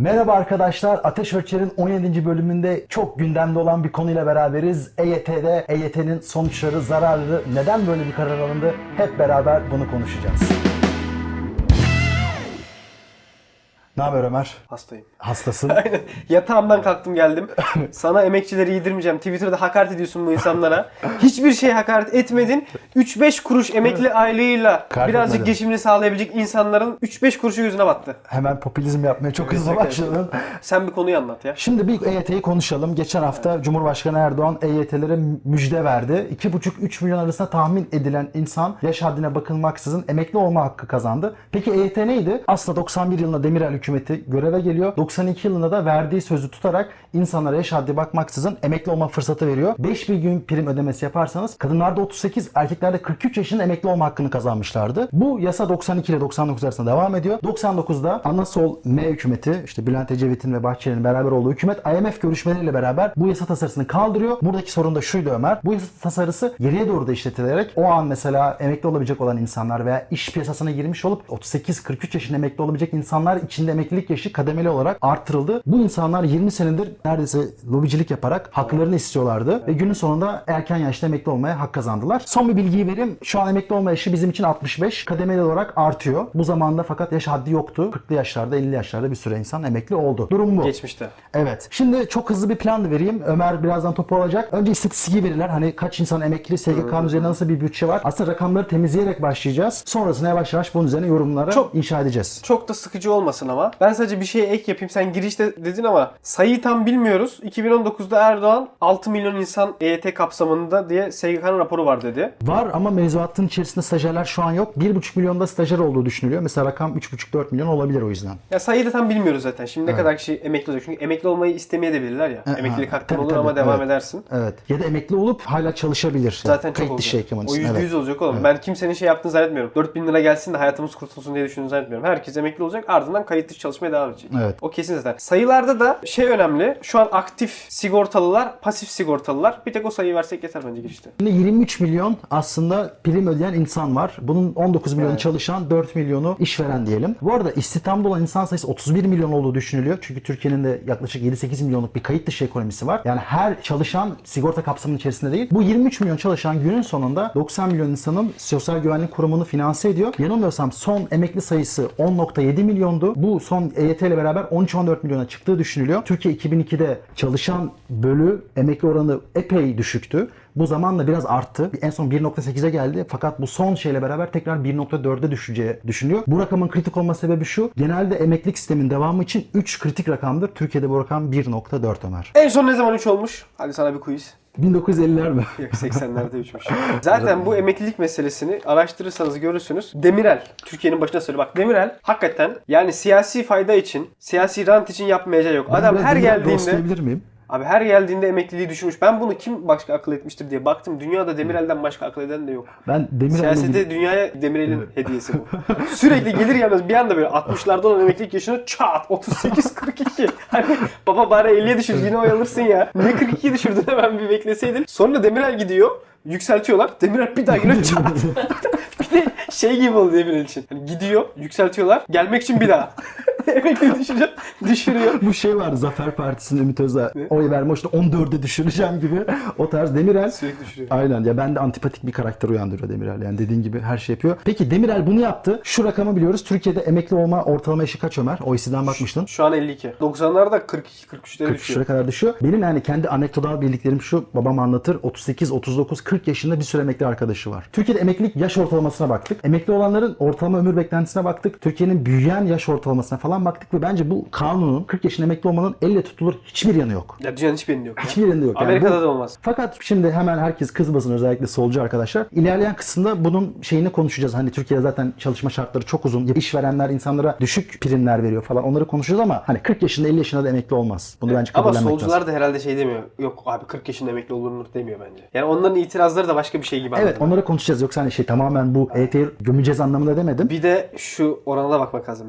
Merhaba arkadaşlar. Ateş Ölçer'in 17. bölümünde çok gündemde olan bir konuyla beraberiz. EYT'de EYT'nin sonuçları, zararları, neden böyle bir karar alındı? Hep beraber bunu konuşacağız. Ne haber Ömer? Hastayım. Hastasın. Aynen. Yatağımdan kalktım geldim. Sana emekçileri yedirmeyeceğim. Twitter'da hakaret ediyorsun bu insanlara. Hiçbir şey hakaret etmedin. 3-5 kuruş emekli aylığıyla Hakaret birazcık etmedim. geçimini sağlayabilecek insanların 3-5 kuruşu yüzüne battı. Hemen popülizm yapmaya çok hızlı Evet, başladın. Sen bir konuyu anlat ya. Şimdi bir EYT'yi konuşalım. Geçen hafta Cumhurbaşkanı Erdoğan EYT'lere müjde verdi. 2,5-3 milyon arasında tahmin edilen insan yaş haddine bakılmaksızın emekli olma hakkı kazandı. Peki EYT neydi? Aslında 91 yılında Demirel hükümeti göreve geliyor. 92 yılında da verdiği sözü tutarak insanlara yaş haddi bakmaksızın emekli olma fırsatı veriyor. 5000 gün prim ödemesi yaparsanız kadınlarda 38, erkeklerde 43 yaşında emekli olma hakkını kazanmışlardı. Bu yasa 92 ile 99 arasında devam ediyor. 99'da Anasol M hükümeti işte Bülent Ecevit'in ve Bahçeli'nin beraber olduğu hükümet IMF görüşmeleriyle beraber bu yasa tasarısını kaldırıyor. Buradaki sorun da şuydu Ömer. Bu yasa tasarısı geriye doğru da işletilerek o an mesela emekli olabilecek olan insanlar veya iş piyasasına girmiş olup 38-43 yaşında emekli olabilecek insanlar içinde emeklilik yaşı kademeli olarak artırıldı. Bu insanlar 20 senedir neredeyse lobicilik yaparak haklarını istiyorlardı ve günün sonunda erken yaşta emekli olmaya hak kazandılar. Son bir bilgiyi vereyim. Şu an emekli olma yaşı bizim için 65. Kademeli olarak artıyor. Bu zamanda fakat yaş haddi yoktu. 40'lı yaşlarda 50 yaşlarda bir süre insan emekli oldu. Durum bu. Geçmişte. Evet. Şimdi çok hızlı bir plan vereyim. Ömer birazdan topu alacak. Önce istatistiki veriler. Hani kaç insan emekli, SGK'nın üzerinde nasıl bir bütçe var. Aslında rakamları temizleyerek başlayacağız. Sonrasında yavaş yavaş bunun üzerine yorumlara Çok- inşa edeceğiz. Çok da sıkıcı olmasın ama. Ben sadece bir şeye ek yapayım. Sen girişte dedin ama sayıyı tam bilmiyoruz. 2019'da Erdoğan 6 milyon insan EYT kapsamında diye SGK'nın raporu var dedi. Var ama mevzuatın içerisinde stajyerler şu an yok. 1,5 milyonda stajyer olduğu düşünülüyor. Mesela rakam 3,5-4 milyon olabilir o yüzden. Ya sayıyı da tam bilmiyoruz zaten. Şimdi ne kadar kişi emekli olacak. Çünkü emekli olmayı istemeyebilirler ya. E, Emeklilik ha, hakkın tabii, olur tabii, ama devam evet. edersin. Evet. Ya da emekli olup hala çalışabilir. Zaten çok Kayıt olacak. dışı eklemen O için. yüzde Evet. yüz olacak oğlum. Ben kimsenin şey yaptığını zannetmiyorum. 4000 lira gelsin de hayatımız kurtulsun diye düşündüğünü zannetmiyorum. Herkes emekli olacak ardından kayıt dışı çalışmaya devam edecek. Evet. O kesin zaten. Sayılarda da şey önemli. Şu an aktif sigortalılar, pasif sigortalılar. Bir tek o sayıyı versek yeter bence girişte. Şimdi 23 milyon aslında prim ödeyen insan var. Bunun 19 milyonu Evet. çalışan, 4 milyonu işveren diyelim. Bu arada istihdamda olan insan sayısı 31 milyon olduğu düşünülüyor. Çünkü Türkiye'nin de yaklaşık 7-8 milyonluk bir kayıt dışı ekonomisi var. Yani her çalışan sigorta kapsamının içerisinde değil. Bu 23 milyon çalışan günün sonunda 90 milyon insanın sosyal güvenlik kurumunu finanse ediyor. Yanılmıyorsam son emekli sayısı 10.7 milyondu. Bu son EYT ile beraber 13-14 milyona çıktığı düşünülüyor. Türkiye 2002'de çalışan bölü emekli oranı epey düşüktü. Bu zamanla biraz arttı. En son 1.8'e geldi. Fakat bu son şeyle beraber tekrar 1.4'e düşeceği düşünülüyor. Bu rakamın kritik olma sebebi şu. Genelde emeklilik sistemin devamı için 3 kritik rakamdır. Türkiye'de bu rakam 1.4 Ömer. En son ne zaman 3 olmuş? Hadi sana bir quiz. 1950'ler mi? Yok 80'lerde 3'müş. Zaten bu emeklilik meselesini araştırırsanız görürsünüz. Demirel, Türkiye'nin başına söyle. Bak Demirel hakikaten yani siyasi fayda için, siyasi rant için yapmayacağı yok. Adam Biraz her geldiğinde miyim? Abi her geldiğinde emekliliği düşünmüş. Ben bunu kim başka akıl etmiştir diye baktım. Dünyada Demirel'den başka akıl eden de yok. Ben Demirel'le Siyasete dünyaya Demirel'in hediyesi bu. Sürekli gelir gelmez bir anda böyle 60'larda olan emeklilik yaşını çat 38 42. Hani baba bari 50'ye düşür yine oyalırsın ya. Niye 42'ye düşürdün hemen bir bekleseydin. Sonra Demirel gidiyor. Yükseltiyorlar. Demirel bir daha yine çat. bir de şey gibi oldu Demirel için. Hani gidiyor, yükseltiyorlar. Gelmek için bir daha. Emekli düşürüyor. Düşürüyor. Bu şey var Zafer Partisi'nin Ümit Özdağ oy verme işte 14'e düşüreceğim gibi o tarz Demirel Sürekli düşürüyor. Aynen ya ben de antipatik bir karakter uyandırıyor Demirel. Yani dediğin gibi her şey yapıyor. Peki Demirel bunu yaptı. Şu rakamı biliyoruz. Türkiye'de emekli olma ortalama yaşı kaç Ömer? OECD'den bakmıştın. Şu an 52. 90'larda 42 43'lere 43 düşüyor. kadar düşüyor. Benim yani kendi anekdotal bildiklerim şu. Babam anlatır. 38, 39, 40 yaşında bir sürü emekli arkadaşı var. Türkiye'de emeklilik yaş ortalamasına baktık. Emekli olanların ortalama ömür beklentisine baktık. Türkiye'nin büyüyen yaş ortalamasına falan baktık ve bence bu kanunun 40 yaşında emekli olmanın elle tutulur hiçbir yanı yok. Ya dünyanın hiçbirinde yok. Hiçbir yerinde yok. Yani Amerika'da bu- da olmaz. Fakat şimdi hemen herkes kızmasın özellikle solcu arkadaşlar. İlerleyen kısımda bunun şeyini konuşacağız. Hani Türkiye'de zaten çalışma şartları çok uzun. İşverenler insanlara düşük primler veriyor falan. Onları konuşacağız ama hani 40 yaşında 50 yaşında da emekli olmaz. Bunu bence Ama kabullenmek solcular lazım. da herhalde şey demiyor. Yok abi 40 yaşında emekli olunur demiyor bence. Yani onların itirazları da başka bir şey gibi Evet onları konuşacağız. Yoksa hani şey tamamen bu EYT'yi gömeceğiz anlamında demedim. Bir de şu orana da bakmak lazım.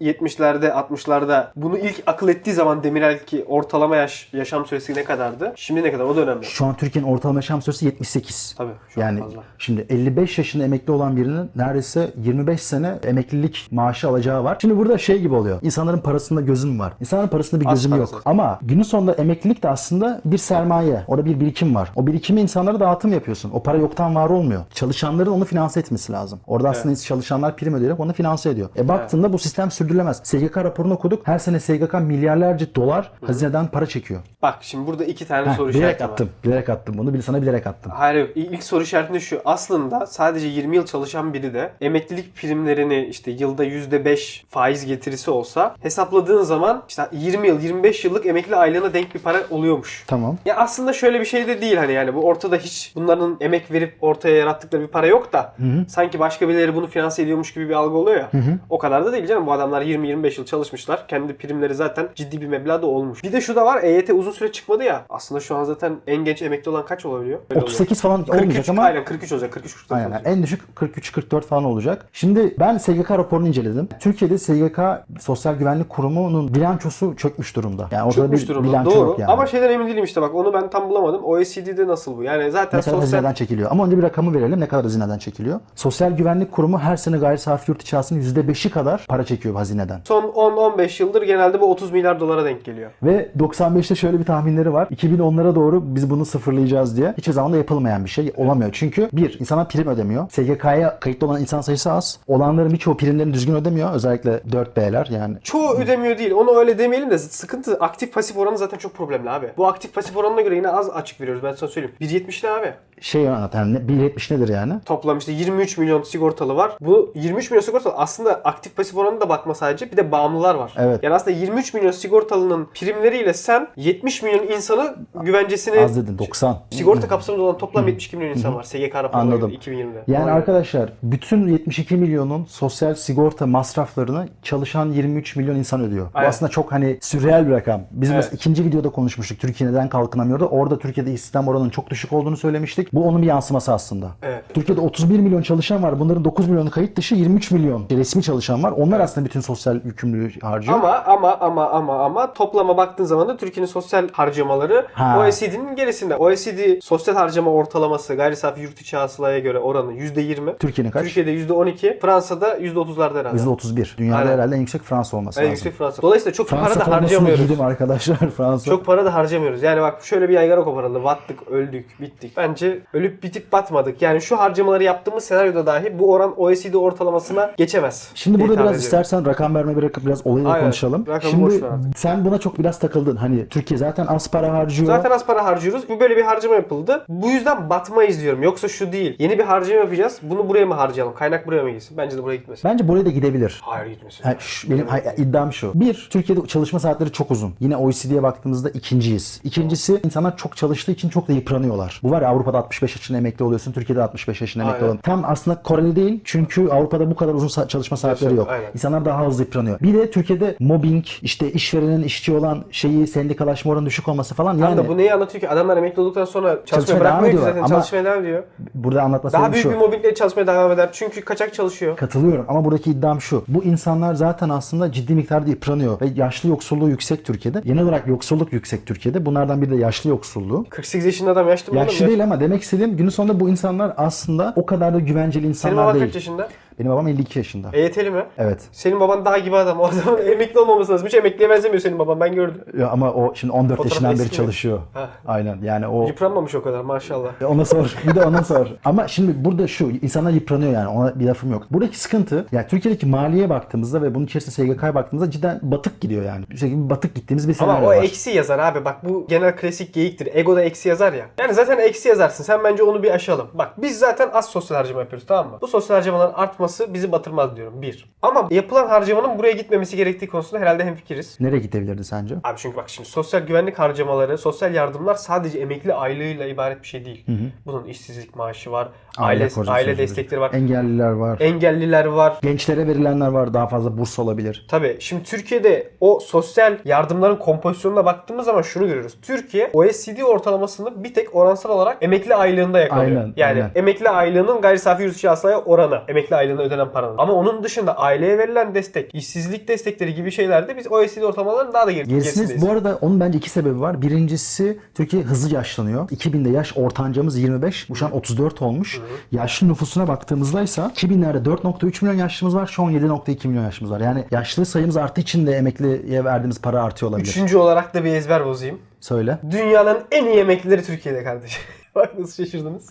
1970'lerde 60'larda bunu ilk akıl ettiği zaman Demirel ki ortalama yaş yaşam süresi ne kadardı? Şimdi ne kadar? O dönemde. Şu an Türkiye'nin ortalama yaşam süresi 78. Tabii. An Yani fazla. şimdi 55 yaşında emekli olan birinin neredeyse 25 sene emeklilik maaşı alacağı var. Şimdi burada şey gibi oluyor. İnsanların parasında gözüm var. İnsanların parasında bir Az gözüm parası. yok. Ama günün sonunda emeklilik de aslında bir sermaye. Orada bir birikim var. O birikimi insanlara dağıtım yapıyorsun. O para yoktan var olmuyor. Çalışanların onu finanse etmesi lazım. Orada aslında çalışanlar prim ödeyerek onu finanse ediyor. E baktığında bu sistem sürdürülemez. SGK raporunu okuduk. Her sene SGK milyarlarca dolar hazineden para çekiyor. Bak şimdi burada iki tane Heh, soru bilerek işareti var. attım. Bilerek attım. Bunu bil sana bilerek attım. Hayır yok. İlk soru işaretinde şu. Aslında sadece 20 yıl çalışan biri de emeklilik primlerini işte yılda %5 faiz getirisi olsa hesapladığın zaman işte 20 yıl 25 yıllık emekli aylığına denk bir para oluyormuş. Tamam. Ya aslında şöyle bir şey de değil hani yani bu ortada hiç bunların emek verip ortaya yarattıkları bir para yok da sanki başka birileri bunu finanse ediyormuş gibi bir algı oluyor ya. O kadar da değil canım. Bu adamlar 20-25 yıl çalışmışlar. Kendi primleri zaten ciddi bir meblağ da olmuş. Bir de şu da var EYT uzun süre çıkmadı ya. Aslında şu an zaten en genç emekli olan kaç olabiliyor? Öyle oluyor. 38 falan 43, olmayacak ama Aynen 43 olacak. 43 44 Aynen. olacak. En düşük 43-44 falan olacak. Şimdi ben SGK raporunu inceledim. Türkiye'de SGK Sosyal Güvenlik Kurumu'nun bilançosu çökmüş durumda. Yani ortada Çökmüş bir durumda. bilanço Doğru. yok yani. Ama şeyden emin değilim işte bak onu ben tam bulamadım. OECD'de nasıl bu? Yani zaten ne kadar sosyal hazineden çekiliyor. Ama önce bir rakamı verelim. Ne kadar hazineden çekiliyor? Sosyal Güvenlik Kurumu her sene gayri safi yurt içi hasılanın %5'i kadar para çekiyor hazineden. son 10-15 yıldır genelde bu 30 milyar dolara denk geliyor. Ve 95'te şöyle bir tahminleri var. 2010'lara doğru biz bunu sıfırlayacağız diye. Hiçbir zaman da yapılmayan bir şey olamıyor. Çünkü bir, insanlar prim ödemiyor. SGK'ya kayıtlı olan insan sayısı az. Olanların birçoğu primlerini düzgün ödemiyor. Özellikle 4B'ler yani. Çoğu ödemiyor değil. Onu öyle demeyelim de sıkıntı aktif pasif oranı zaten çok problemli abi. Bu aktif pasif oranına göre yine az açık veriyoruz ben sana söyleyeyim. 1.70 ne abi? Şey yani 1.70 nedir yani? Toplam işte 23 milyon sigortalı var. Bu 23 milyon sigortalı aslında aktif pasif oranı da bakma sadece bir de bağımlılar var. Evet. Yani aslında 23 milyon sigortalının primleriyle sen 70 milyon insanı güvencesini Az dedin 90. sigorta kapsamında olan toplam 72 milyon insan var SGK raporuna göre 2020'de. Yani Ona arkadaşlar bütün 72 milyonun sosyal sigorta masraflarını çalışan 23 milyon insan ödüyor. Bu Aynen. aslında çok hani sürreal bir rakam. Biz Evet. ikinci videoda konuşmuştuk. Türkiye neden kalkınamıyordu? Orada Türkiye'de istihdam oranının çok düşük olduğunu söylemiştik. Bu onun bir yansıması aslında. Evet. Türkiye'de 31 milyon çalışan var. Bunların 9 milyonu kayıt dışı 23 milyon resmi çalışan var. Onlar aslında bütün sosyal yükümlülüğü harcıyor. Ama ama ama ama ama toplama baktığın zaman da Türkiye'nin sosyal harcamaları Ha. OECD'nin gerisinde. OECD sosyal harcama ortalaması gayri safi yurt içi hasılaya göre oranı %20. Türkiye'nin kaç? Türkiye'de %12, Fransa'da %30'larda herhalde. %31. Dünyada Aynen. herhalde en yüksek Fransa olması En lazım. yüksek Fransa. Dolayısıyla çok Fransa para da harcamıyoruz. arkadaşlar Fransa. Çok para da harcamıyoruz. Yani bak şöyle bir yaygara koparıldı. Battık, öldük, bittik. Bence ölüp bitip batmadık. Yani şu harcamaları yaptığımız senaryoda dahi bu oran OECD ortalamasına geçemez. Şimdi burada biraz ediyorum. istersen rakam verme bırakıp biraz olayı da Aynen. konuşalım. Rakamı boş Şimdi ver artık. sen buna çok biraz takıldın. Hani Türkiye zaten az para harcıyor. Zaten az para harcıyoruz. Bu böyle bir harcama yapıldı. Bu yüzden batmayız diyorum. Yoksa şu değil. Yeni bir harcama yapacağız. Bunu buraya mı harcayalım? Kaynak buraya mı gitsin? Bence de buraya gitmesin. Bence buraya da gidebilir. Hayır gitmesin. Ha, şu- benim hay- iddiam şu. Bir, Türkiye'de çalışma saatleri çok uzun. Yine OECD'ye baktığımızda ikinciyiz. İkincisi insanlar çok çalıştığı için çok da yıpranıyorlar. Bu var ya Avrupa'da 65 yaşında emekli oluyorsun. Türkiye'de 65 yaşında emekli Aynen. oluyorsun. Tam aslında Koreli değil. Çünkü Avrupa'da bu kadar uzun sa- çalışma saatleri yok. Aynen. İnsanlar daha hızlı yıpranıyor. Bir de Türkiye'de mobbing, işte işverenin işçi olan şeyi sendikalaşma oranı düşük olması falan. Yani da bu neyi anlatıyor ki? Adamlar emekli olduktan sonra çalışmaya Çalışmaya bırakmıyor ki zaten. ama- Çalışmaya devam ediyor. burada anlatması Daha büyük şu. bir mobbingle çalışmaya devam eder. Çünkü kaçak çalışıyor. Katılıyorum ama buradaki iddiam şu. Bu insanlar zaten aslında ciddi miktarda yıpranıyor ve yaşlı yoksulluğu yüksek Türkiye'de. Genel olarak yoksulluk yüksek Türkiye'de. Bunlardan biri de yaşlı yoksulluğu. 48 yaşında adam yaşlı mı? Yaşlı Yaş- değil ama demek istediğim günün sonunda bu insanlar aslında o kadar da güvenceli Senin insanlar baban değil. kaç yaşında? Benim babam 52 yaşında. EYT'li mi? Evet. Senin baban daha gibi adam. O zaman emekli olmaması lazım. Hiç emekliye benzemiyor senin baban. Ben gördüm. Ya ama o şimdi 14 Fotoğraf yaşından beri eski mi? çalışıyor. Ha. Aynen yani o Yıpranmamış o kadar maşallah. ona sor. Bir de ona sor. Ama şimdi burada şu insanlar yıpranıyor yani ona bir lafım yok. Buradaki sıkıntı yani Türkiye'deki maliyeye baktığımızda ve bunun içerisinde SGK'ya baktığımızda cidden batık gidiyor yani. Bir şekilde batık gittiğimiz bir senaryo Ama o var. eksi yazar abi. Bak bu genel klasik geyiktir. Ego'da eksi yazar ya. Yani zaten eksi yazarsın. Sen bence onu bir aşalım. Bak biz zaten az sosyal harcama yapıyoruz tamam mı? Bu sosyal harcamaların artması bizi batırmaz diyorum. Bir. Ama yapılan harcamanın buraya gitmemesi gerektiği konusunda herhalde hemfikiriz. Nereye gidebilirdi sence? Abi çünkü bak şimdi sosyal güvenlik harcamaları, sosyal yardımlar sadece emekli aylığıyla ibaret bir şey değil. Bunun işsizlik maaşı var, aile, aile, özür destekleri var, Engelliler var. engelliler var. Gençlere verilenler var. Daha fazla burs olabilir. Tabii şimdi Türkiye'de o sosyal yardımların kompozisyonuna baktığımız zaman şunu görüyoruz. Türkiye OECD ortalamasını bir tek oransal olarak emekli aylığında yakalıyor. Aynen, yani aynen. emekli aylığının gayri safi yurt içi hasılaya oranı. Emekli aylığı aylığına ödenen paranın. Ama onun dışında aileye verilen destek, işsizlik destekleri gibi şeylerde biz OECD ortalamaların daha da geri, gerisindeyiz. bu arada onun bence iki sebebi var. Birincisi Türkiye hızlı yaşlanıyor. 2000'de yaş ortancamız 25. Bu şu an 34 olmuş. Yaşlı nüfusuna baktığımızda ise 2000'lerde 4.3 milyon yaşlımız var. Şu an 7.2 milyon yaşımız var. Yani yaşlı sayımız arttığı için de emekliye verdiğimiz para artıyor olabilir. Üçüncü olarak da bir ezber bozayım. Söyle. Dünyanın en iyi emeklileri Türkiye'de kardeşim. Bak nasıl şaşırdınız.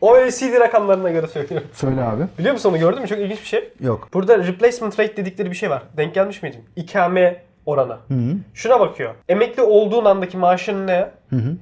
OECD rakamlarına göre söylüyorum. Söyle abi. Biliyor musun onu gördün mü? Çok ilginç bir şey. Yok. Burada replacement rate dedikleri bir şey var. Denk gelmiş miydin? İkame oranı. Şuna bakıyor. Emekli olduğun andaki maaşın ne?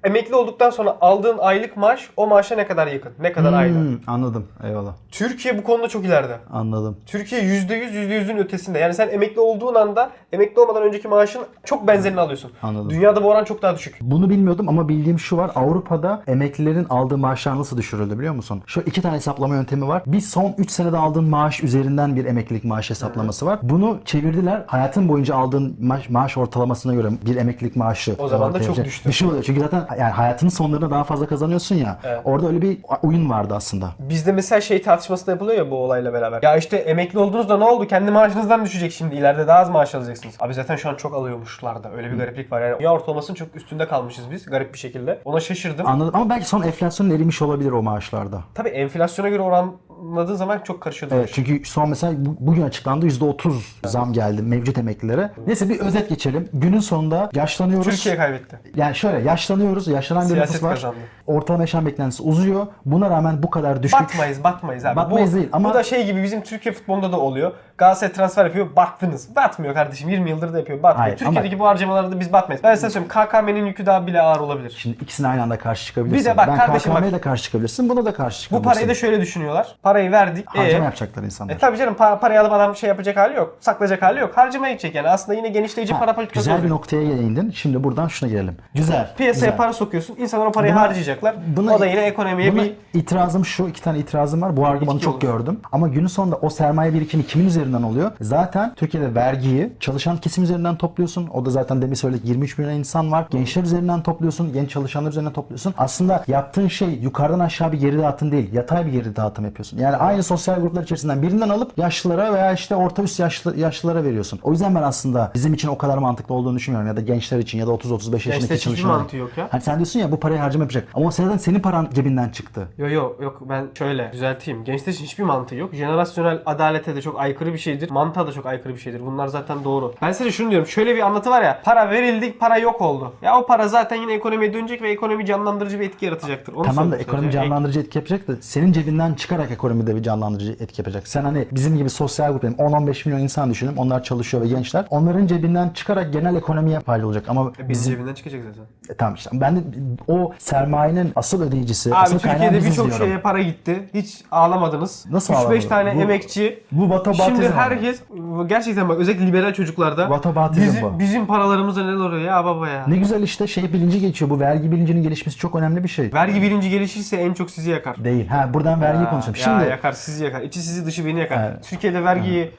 Emekli olduktan sonra aldığın aylık maaş o maaşa ne kadar yakın? Ne kadar aynı? Hmm, anladım. Eyvallah. Türkiye bu konuda çok ileride. Anladım. Türkiye %100 %100'ün ötesinde. Yani sen emekli olduğun anda emekli olmadan önceki maaşın çok benzerini alıyorsun. Anladım. Dünyada bu oran çok daha düşük. Bunu bilmiyordum ama bildiğim şu var. Avrupa'da emeklilerin aldığı maaşlar nasıl düşürüldü biliyor musun? Şu iki tane hesaplama yöntemi var. Bir son 3 senede aldığın maaş üzerinden bir emeklilik maaş hesaplaması var. Bunu çevirdiler. Hayatın boyunca aldığın maaş, maaş ortalamasına göre bir emeklilik maaşı. O zaman da çok düştü. Bir şey oluyor. Çünkü zaten yani hayatının sonlarında daha fazla kazanıyorsun ya. Evet. Orada öyle bir oyun vardı aslında. Bizde mesela şey tartışması da yapılıyor ya bu olayla beraber. Ya işte emekli oldunuzda ne oldu? Kendi maaşınızdan düşecek şimdi. İleride daha az maaş alacaksınız. Abi zaten şu an çok alıyormuşlar da. Öyle bir gariplik var. Yani dünya ortalamasının çok üstünde kalmışız biz. Garip bir şekilde. Ona şaşırdım. Anladım ama belki son enflasyon erimiş olabilir o maaşlarda. Tabii enflasyona göre oranladığın zaman çok karışıyor. Evet çünkü son mesela bu- bugün açıklandı %30 zam geldi mevcut emeklilere. Neyse bir özet geçelim. Günün sonunda yaşlanıyoruz. Türkiye kaybetti. Yani şöyle yaşlanıyoruz. Yaşlanan bir nüfus var. kazandı. Ortalama yaşam beklentisi uzuyor. Buna rağmen bu kadar düşük. Batmayız, batmayız abi. Batmayız bu, değil ama- Bu da şey gibi bizim Türkiye futbolunda da oluyor. Galatasaray transfer yapıyor, battınız. Batmıyor kardeşim. 20 yıldır da yapıyor, batmıyor. Hayır, Türkiye'deki bu harcamalarda biz batmayız. Ben size söyleyeyim KKM'nin yükü daha bile ağır olabilir. Şimdi ikisine aynı anda karşı çıkabilirsin. Bir de bak ben kardeşim KKM'ye bak. de karşı çıkabilirsin. Buna da karşı Bu çıkabilirsin. parayı da şöyle düşünüyorlar. Parayı verdik. harcama ee, yapacaklar insanlar. E tabii canım pa- parayı alıp adam şey yapacak hali yok. Saklayacak hali yok. Harcamaya gidecek yani. Aslında yine genişleyici Ha, para politikası güzel bir noktaya değindin. Şimdi buradan şuna gelelim. Güzel. Piyasaya güzel. para sokuyorsun. İnsanlar o parayı Buna- harcayacaklar. buna- o da yine ekonomiye Buna bir itirazım şu, iki tane itirazım var. Bu argümanı İki çok olur. gördüm. Ama günün sonunda o sermaye birikimi kimin üzerinden oluyor? Zaten Türkiye'de vergiyi çalışan kesim üzerinden topluyorsun. O da zaten demin söyledik 23 milyon insan var. Gençler üzerinden topluyorsun. Genç çalışanlar üzerinden topluyorsun. Aslında yaptığın şey yukarıdan aşağı bir geri dağıtım değil. Yatay bir geri dağıtım yapıyorsun. Yani aynı sosyal gruplar içerisinden birinden alıp yaşlılara veya işte orta üst yaşlı, yaşlılara veriyorsun. O yüzden ben aslında bizim için o kadar mantıklı olduğunu düşünmüyorum. Ya da gençler için ya da 30-35 yaşındaki Gençler için hiçbir çalışanlar. mantığı yok ya. Hani sen diyorsun ya bu parayı harcama yapacak. Ama zaten senin paran cebinden çıktı. Yok yok yok ben şöyle düzelteyim. Gençler için hiçbir mantığı yok. Jenerasyonel adalete de çok aykırı bir şeydir. Mantığa da çok aykırı bir şeydir. Bunlar zaten doğru. Ben size şunu diyorum. Şöyle bir anlatı var ya. Para verildi, para yok oldu. Ya o para zaten yine ekonomiye dönecek ve ekonomi canlandırıcı bir etki yaratacaktır. Onu Tamam da ekonomi canlandırıcı etki yapacak da senin cebinden çıkarak ekonomide bir canlandırıcı etki yapacak. Sen hani bizim gibi sosyal grup benim 10-15 milyon insan düşünün. Onlar çalışıyor ve gençler. Onların cebinden çıkarak genel ekonomiye faydalı olacak. Ama E, Bizim cebinden çıkacak zaten. E, tamam işte ben de o sermayenin asıl ödeyicisi, Abi asıl Türkiye'de birçok şeye para gitti. Hiç ağlamadınız. Nasıl 3-5 ağlamadım? tane Bu- emekçi. Bu vatabatizm. Şimdi herkes gerçekten bak özellikle liberal çocuklarda Vatabatizm bizim, bu. bizim paralarımıza neler oluyor ya baba ya. Ne güzel işte şey bilinci geçiyor. Bu vergi bilincinin gelişmesi çok önemli bir şey. Vergi bilinci gelişirse en çok sizi yakar. Değil. Ha buradan vergi konuşalım. Şimdi yakar sizi yakar. İçi sizi dışı beni yakar. Evet. Türkiye'de vergiyi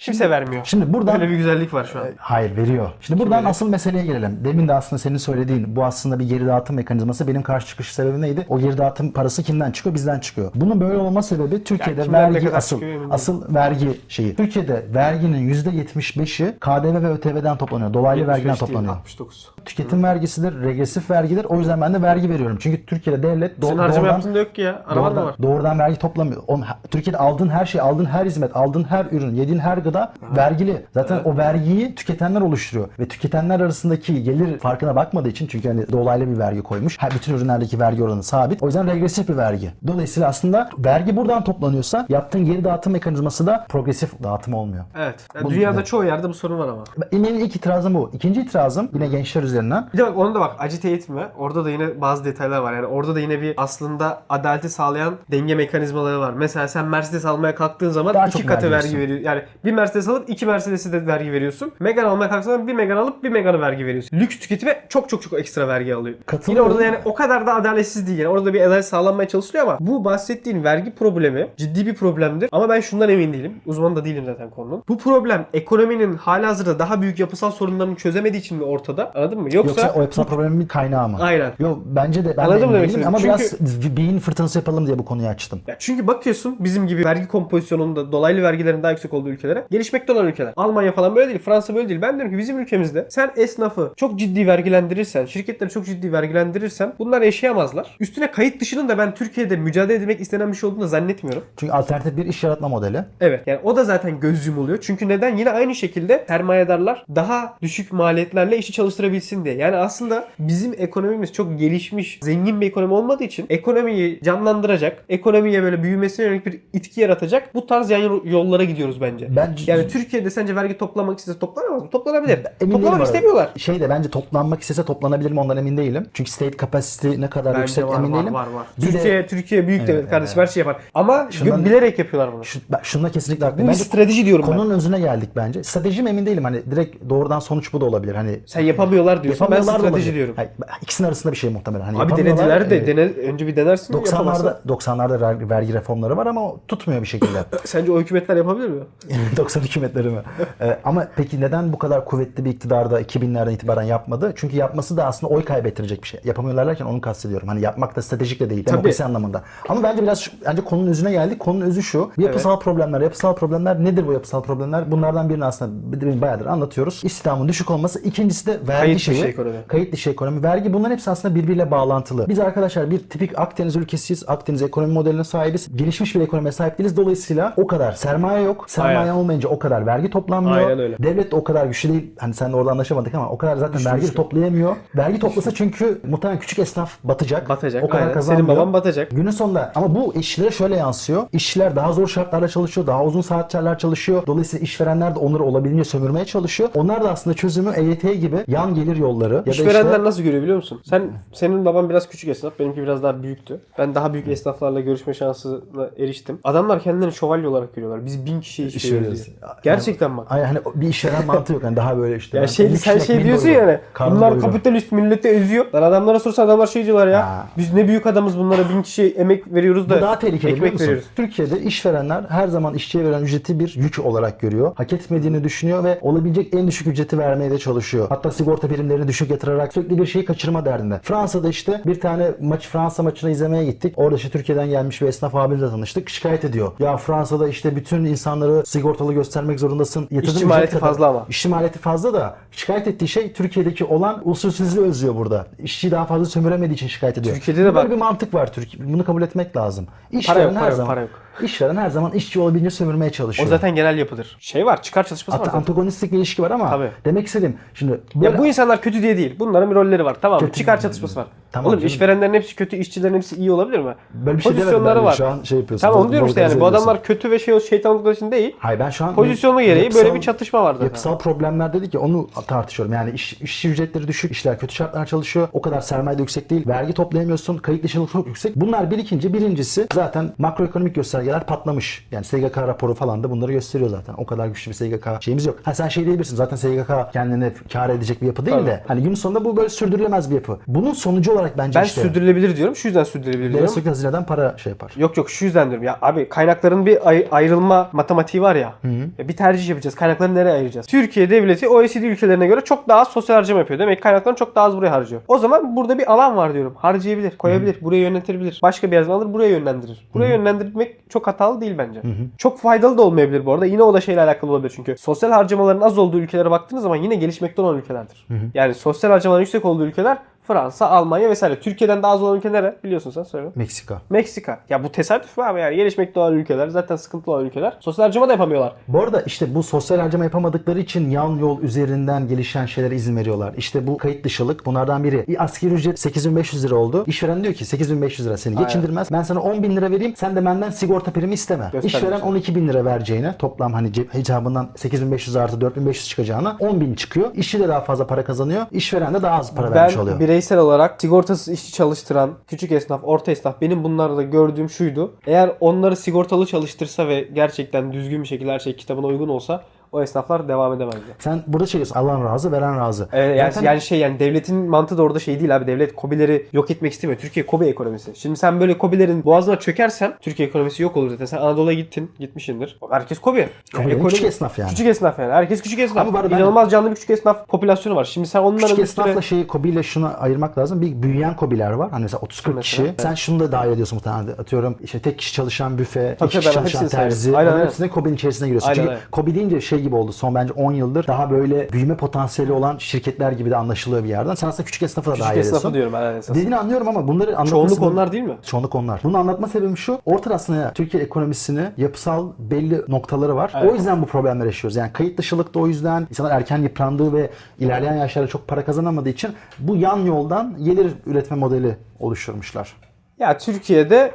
kimse vermiyor. şimdi buradan Böyle bir güzellik var şu an. Hayır veriyor. Şimdi buradan asıl meseleye gelelim. Demin de aslında senin söylediğin bu aslında bir geri dağıtım mekanizması. Benim karşı çıkış sebebi neydi? O geri dağıtım parası kimden çıkıyor? Bizden çıkıyor. Bunun böyle olma sebebi Türkiye'de kimden ne vergi kadar asıl çıkıyor emin değilim. asıl vergi şeyi. Türkiye'de verginin %75'i KDV ve ÖTV'den toplanıyor. Dolaylı vergiden 75 değil, toplanıyor. 69. Tüketim vergisidir, regresif vergidir. O yüzden ben de vergi veriyorum. Çünkü Türkiye'de devlet do- Senin harcama doğrudan- yaptığında yok ki ya. Araban da Doğrudan, var. doğrudan vergi toplamıyor. Türkiye'de aldığın her şey, aldığın her hizmet, aldığın her ürün, yediğin her gıda vergili. Zaten o vergiyi tüketenler oluşturuyor. Ve tüketenler arasındaki gelir farkına bakmadığı için çünkü hani dolaylı bir vergi koymuş. Her bütün ürünlerdeki vergi oranı sabit. O yüzden regresif bir vergi. Dolayısıyla aslında vergi buradan toplanıyorsa yaptığın geri dağıtım mekanizması da progresif dağıtım olmuyor. Evet. Yani Bu- dünyada evet. çoğu yerde bu sorun var ama. Benim ilk itirazım bu. İkinci itirazım yine gençler üzerinden. Bir de bak onu da bak acite etme. Orada da yine bazı detaylar var. Yani orada da yine bir aslında adaleti sağlayan denge mekanizmaları var. Mesela sen Mercedes almaya kalktığın zaman Daha iki katı vergi veriyor. Yani bir Mercedes alıp iki Mercedes'e de vergi veriyorsun. Megane almaya kalksan bir Megane alıp bir Megane vergi veriyorsun. Lüks tüketime çok çok çok ekstra vergi alıyor. Yine orada yani o kadar da adaletsiz değil. Yani orada bir adalet sağlanmaya çalışılıyor ama bu bahsettiğin vergi problemi ciddi bir problemdir. Ama ben şundan emin değilim. Uzman da değilim zaten konunun. Bu problem ekonominin halihazırda daha büyük yapısal sorunlarını çözemediği için mi ortada? Anladın mı? Yoksa, Yoksa o yapısal problemin kaynağı mı? Aynen. Yok bence de ben Anladım de emin değilim ama Çünkü- biraz beyin fırtınası yapalım diye bu konuyu açtım. Ya çünkü bakıyorsun bizim gibi vergi kompozisyonunda dolaylı vergilerin daha yüksek olduğu ülkelere gelişmekte olan ülkeler. Almanya falan böyle değil, Fransa böyle değil. Ben diyorum ki bizim ülkemizde sen esnafı çok ciddi vergilendirirsen, şirketleri çok ciddi vergilendirirsen bunlar yaşayamazlar. Üstüne kayıt dışının da ben Türkiye'de mücadele edilmek istenen bir şey olduğunu zannetmiyorum. Çünkü alternatif bir iş yaratma modeli. Evet yani o da zaten göz yumuluyor. Çünkü neden? Yine aynı şekilde sermayedarlar daha düşük maliyetlerle işi çalıştırabilsin diye. Yani aslında bizim ekonomimiz çok gelişmiş, zengin bir ekonomi olmadığı için ekonomiyi canlandıracak, ekonomiye böyle büyümesine yönelik bir itki yaratacak bu tarz yan yollara gidiyoruz bence. Bence Yani Türkiye'de sence vergi toplamak istese toplanamaz mı? Toplanabilir. Emin Toplamak istemiyorlar. Şey de bence toplanmak istese toplanabilir mi ondan emin değilim. Çünkü state capacity ne kadar yüksek emin değilim. Bir de- Türkiye, Türkiye büyük devlet Evet, kardeşim her şey yapar. Ama Şundan- bilerek yapıyorlar bunu. Şu, ben şununla kesinlikle Bu haklıyım. bir Bence strateji diyorum ben. konunun özüne geldik bence. Stratejim emin değilim. Hani direkt doğrudan sonuç bu da olabilir. Hani Sen yapamıyorlar diyorsun. Ben yapamıyorlar da strateji olabilir. diyorum. Hayır, ikisinin arasında bir şey muhtemelen. Hani Abi yapamıyorlar, denediler de e, dene, önce bir denersin. yapamazsın. 90'larda 90'larda ver- vergi reformları var ama o tutmuyor bir şekilde. Sence o hükümetler yapabilir mi? 90 hükümetleri mi? Ee, ama peki neden bu kadar kuvvetli bir iktidarda 2000'lerden itibaren yapmadı? Çünkü yapması da aslında oy kaybettirecek bir şey. Yapamıyorlar derken onu kastediyorum. Hani yapmak da stratejik de değil. Demokrasi anlamında. Ama bence biraz şu- bence konunun özüne geldik. Konunun özü şu. Yapısal problemler. Yapısal problemler nedir bu yapısal problemler? Bunlardan birini aslında bayağıdır anlatıyoruz. İstihdamın düşük olması. İkincisi de vergi Kayıt dışı şeyi. ekonomi. Kayıt dışı ekonomi. Vergi bunların hepsi aslında birbiriyle bağlantılı. Biz arkadaşlar bir tipik Akdeniz ülkesiyiz. Akdeniz ekonomi modeline sahibiz. Gelişmiş bir ekonomiye sahip değiliz. Dolayısıyla o kadar sermaye yok. Sermaye Aynen. Olmayınca o kadar vergi toplanmıyor. Aynen öyle. Devlet de o kadar güçlü değil. Hani sen de orada anlaşamadık ama o kadar zaten vergi toplayamıyor. Vergi toplasa çünkü muhtemelen küçük esnaf batacak. Batacak. O kadar aynen. kazanmıyor. Senin baban batacak. Günün sonunda ama bu işçilere şöyle yansıyor. İşçiler daha zor şartlarda çalışıyor, daha uzun saatlerler çalışıyor. Dolayısıyla işverenler de onları olabildiğince sömürmeye çalışıyor. Onlar da aslında çözümü EYT gibi yan gelir yolları ya İşverenler işte nasıl görüyor biliyor musun? Sen senin baban biraz küçük esnaf, benimki biraz daha büyüktü. Ben daha büyük esnaflarla görüşme şansına eriştim. Adamlar kendilerini şövalye olarak görüyorlar. Biz bin kişiye iş, İş veriyoruz diye. Gerçekten bak. Ay hani bir işveren mantığı yok. Yani daha böyle işte. Ya şey, 50 sen şey diyorsun yani. Bunlar doyururum. kapitalist milleti ezüyor. Lan adamlara sorsan adamlar şey diyorlar ya. Ha. Biz ne büyük adamız bunlara bin kişi emek veriyoruz da Bu daha tehlikeli ekmek musun? veriyoruz. Türkiye'de işverenler her zaman işçiye veren ücreti bir yük olarak görüyor. Hak etmediğini düşünüyor ve olabilecek en düşük ücreti vermeye de çalışıyor. Hatta sigorta primlerini düşük yatırarak sürekli bir şeyi kaçırma derdinde. Fransa'da işte bir tane maç Fransa maçını izlemeye gittik. Orada işte Türkiye'den gelmiş bir esnaf abimizle tanıştık. Şikayet ediyor. Ya Fransa'da işte bütün insanları sigortalı göstermek zorundasın. Yatırdığın İşçi maliyeti kadar- fazla ama. İşçi maliyeti fazla da şikayet ettiği şey Türkiye'deki olan usulsüzlüğü özlüyor burada. İşçiyi daha fazla sömüremediği için şikayet ediyor. Türkiye'de de Böyle bak- bir mantık var Türkiye. Bunu kabul etmek lazım. Para İşveren yok, her para yok, zaman para yok. İşveren her zaman işçi olabildiğince sömürmeye O çalışıyor. zaten genel yapıdır. Şey var, çıkar çalışması Hatta var. zaten. antagonistik bir ilişki var ama Tabii. demek istediğim şimdi böyle Ya bu insanlar kötü diye değil. Bunların bir rolleri var. Tamam? Kötü- Çıkar çatışması var. Tamam Oğlum canım. işverenlerin hepsi kötü, işçilerin hepsi iyi olabilir mi? böyle bir şey Pozisyonları var. Şu an şey yapıyorsun. Tamam onu diyorum işte yani. Bu adamlar kötü ve şey şeytanlıkları için değil. Hayır ben şu an Pozisyonu gereği yapısal- böyle bir çatışma var zaten. Yapısal problemler dedik ya onu tartışıyorum. Yani iş, işçi ücretleri düşük, işler kötü şartlar çalışıyor. O kadar sermaye de yüksek değil. Vergi toplayamıyorsun. Kayıt dışılık çok yüksek. Bunlar birikince birincisi zaten makroekonomik göstergeler patlamış. Yani SGK raporu falan da bunları gösteriyor zaten. O kadar güçlü bir SGK şeyimiz yok. Ha sen şey diyebilirsin. Zaten SGK kendine kar edecek bir yapı değil Tabii. de hani gün sonunda bu böyle sürdürülemez bir yapı. Bunun sonucu olarak bence Ben işte sürdürülebilir diyorum. Şu yüzden sürdürülebilir diyorum. devlet sürekli hazineden para şey yapar. Yok yok şu yüzden diyorum ya abi kaynakların bir ay- ayrılma matematiği var ya. Ya Bir tercih yapacağız. Kaynakları nereye ayıracağız? Türkiye devleti OECD ülkelerine göre çok daha az sosyal harcama yapıyor. Demek ki kaynaklarını çok daha az buraya harcıyor. O zaman burada bir alan var diyorum. Harcayabilir, koyabilir, buraya yönlendirebilir. Başka bir yerden alır buraya yönlendirir. Buraya yönlendirmek çok hatalı değil bence. Çok faydalı da olmayabilir bu arada. Yine o da şeyle alakalı olabilir çünkü. Sosyal harcamaların az olduğu ülkelere baktığınız zaman yine gelişmekte olan ülkelerdir. Yani sosyal harcamaların yüksek olduğu ülkeler Fransa, Almanya vesaire. Türkiye'den daha az olan ülke nere? Biliyorsun sen söyle. Meksika. Meksika. Ya bu tesadüf mü abi yani? Gelişmekte olan ülkeler, zaten sıkıntılı olan ülkeler. Sosyal harcama da yapamıyorlar. Bu arada işte bu sosyal harcama yapamadıkları için yan yol üzerinden gelişen şeylere izin veriyorlar. İşte bu kayıt dışılık bunlardan biri. Bir asgari ücret 8500 lira oldu. İşveren diyor ki 8500 lira seni geçindirmez. Ben sana 10 bin lira vereyim. Sen de benden sigorta primi isteme. Göstermiş. İşveren 12 bin lira vereceğine toplam hani cep hesabından 8500 artı 4500 çıkacağına 10 bin çıkıyor. İşçi de daha fazla para kazanıyor. İşveren de daha az para vermiş Ben oluyor. Bireysel olarak sigortasız işçi çalıştıran küçük esnaf, orta esnaf benim bunlarda gördüğüm şuydu. Eğer onları sigortalı çalıştırsa ve gerçekten düzgün bir şekilde her şey kitabına uygun olsa o esnaflar devam edemezdi. Sen burada şey diyorsun alan razı veren razı. Evet, yani, Zaten yani şey yani devletin mantığı da orada şey değil abi. Devlet kobileri yok etmek istemiyor. Türkiye kobi ekonomisi. Şimdi sen böyle kobilerin boğazına çökersen Türkiye ekonomisi yok olur zaten. Sen Anadolu'ya gittin, gitmişsindir. Herkes kobi. Kobi demek küçük esnaf yani. Küçük esnaf yani. Herkes küçük esnaf. Ama bu arada ben- İnanılmaz canlı bir küçük esnaf popülasyonu var. Şimdi sen onların Küçük üstüne... esnafla şeyi kobiyle şunu ayırmak lazım. Bir büyüyen kobiler var. Hani mesela 30-40 Mesela, kişi. evet. Sen şunu da dahil ediyorsun muhtemelen. Atıyorum işte tek kişi çalışan büfe, Tabii iki kişi çalışan terzi. Aynen, aynen. hepsine kobinin içerisine giriyorsun. Aynen, Çünkü aynen. kobi deyince şey gibi oldu son bence 10 yıldır. Daha böyle büyüme potansiyeli olan şirketler gibi de anlaşılıyor bir yerden. Sen aslında küçük esnafı da Küçük dahil ediyorsun. esnafı diyorum ben esas. Dediğini anlıyorum ama bunları anlatma Çoğunluk onlar değil mi? Çoğunluk onlar. Bunu anlatma sebebim şu. Ortada aslında Türkiye ekonomisini yapısal belli noktaları var. Evet. O yüzden bu problemler yaşıyoruz. Yani kayıt dışılık da o yüzden insanlar erken yıprandığı ve ilerleyen yaşlarda çok para kazanamadığı için bu yan yoldan gelir üretme modeli oluşturmuşlar. Ya Türkiye'de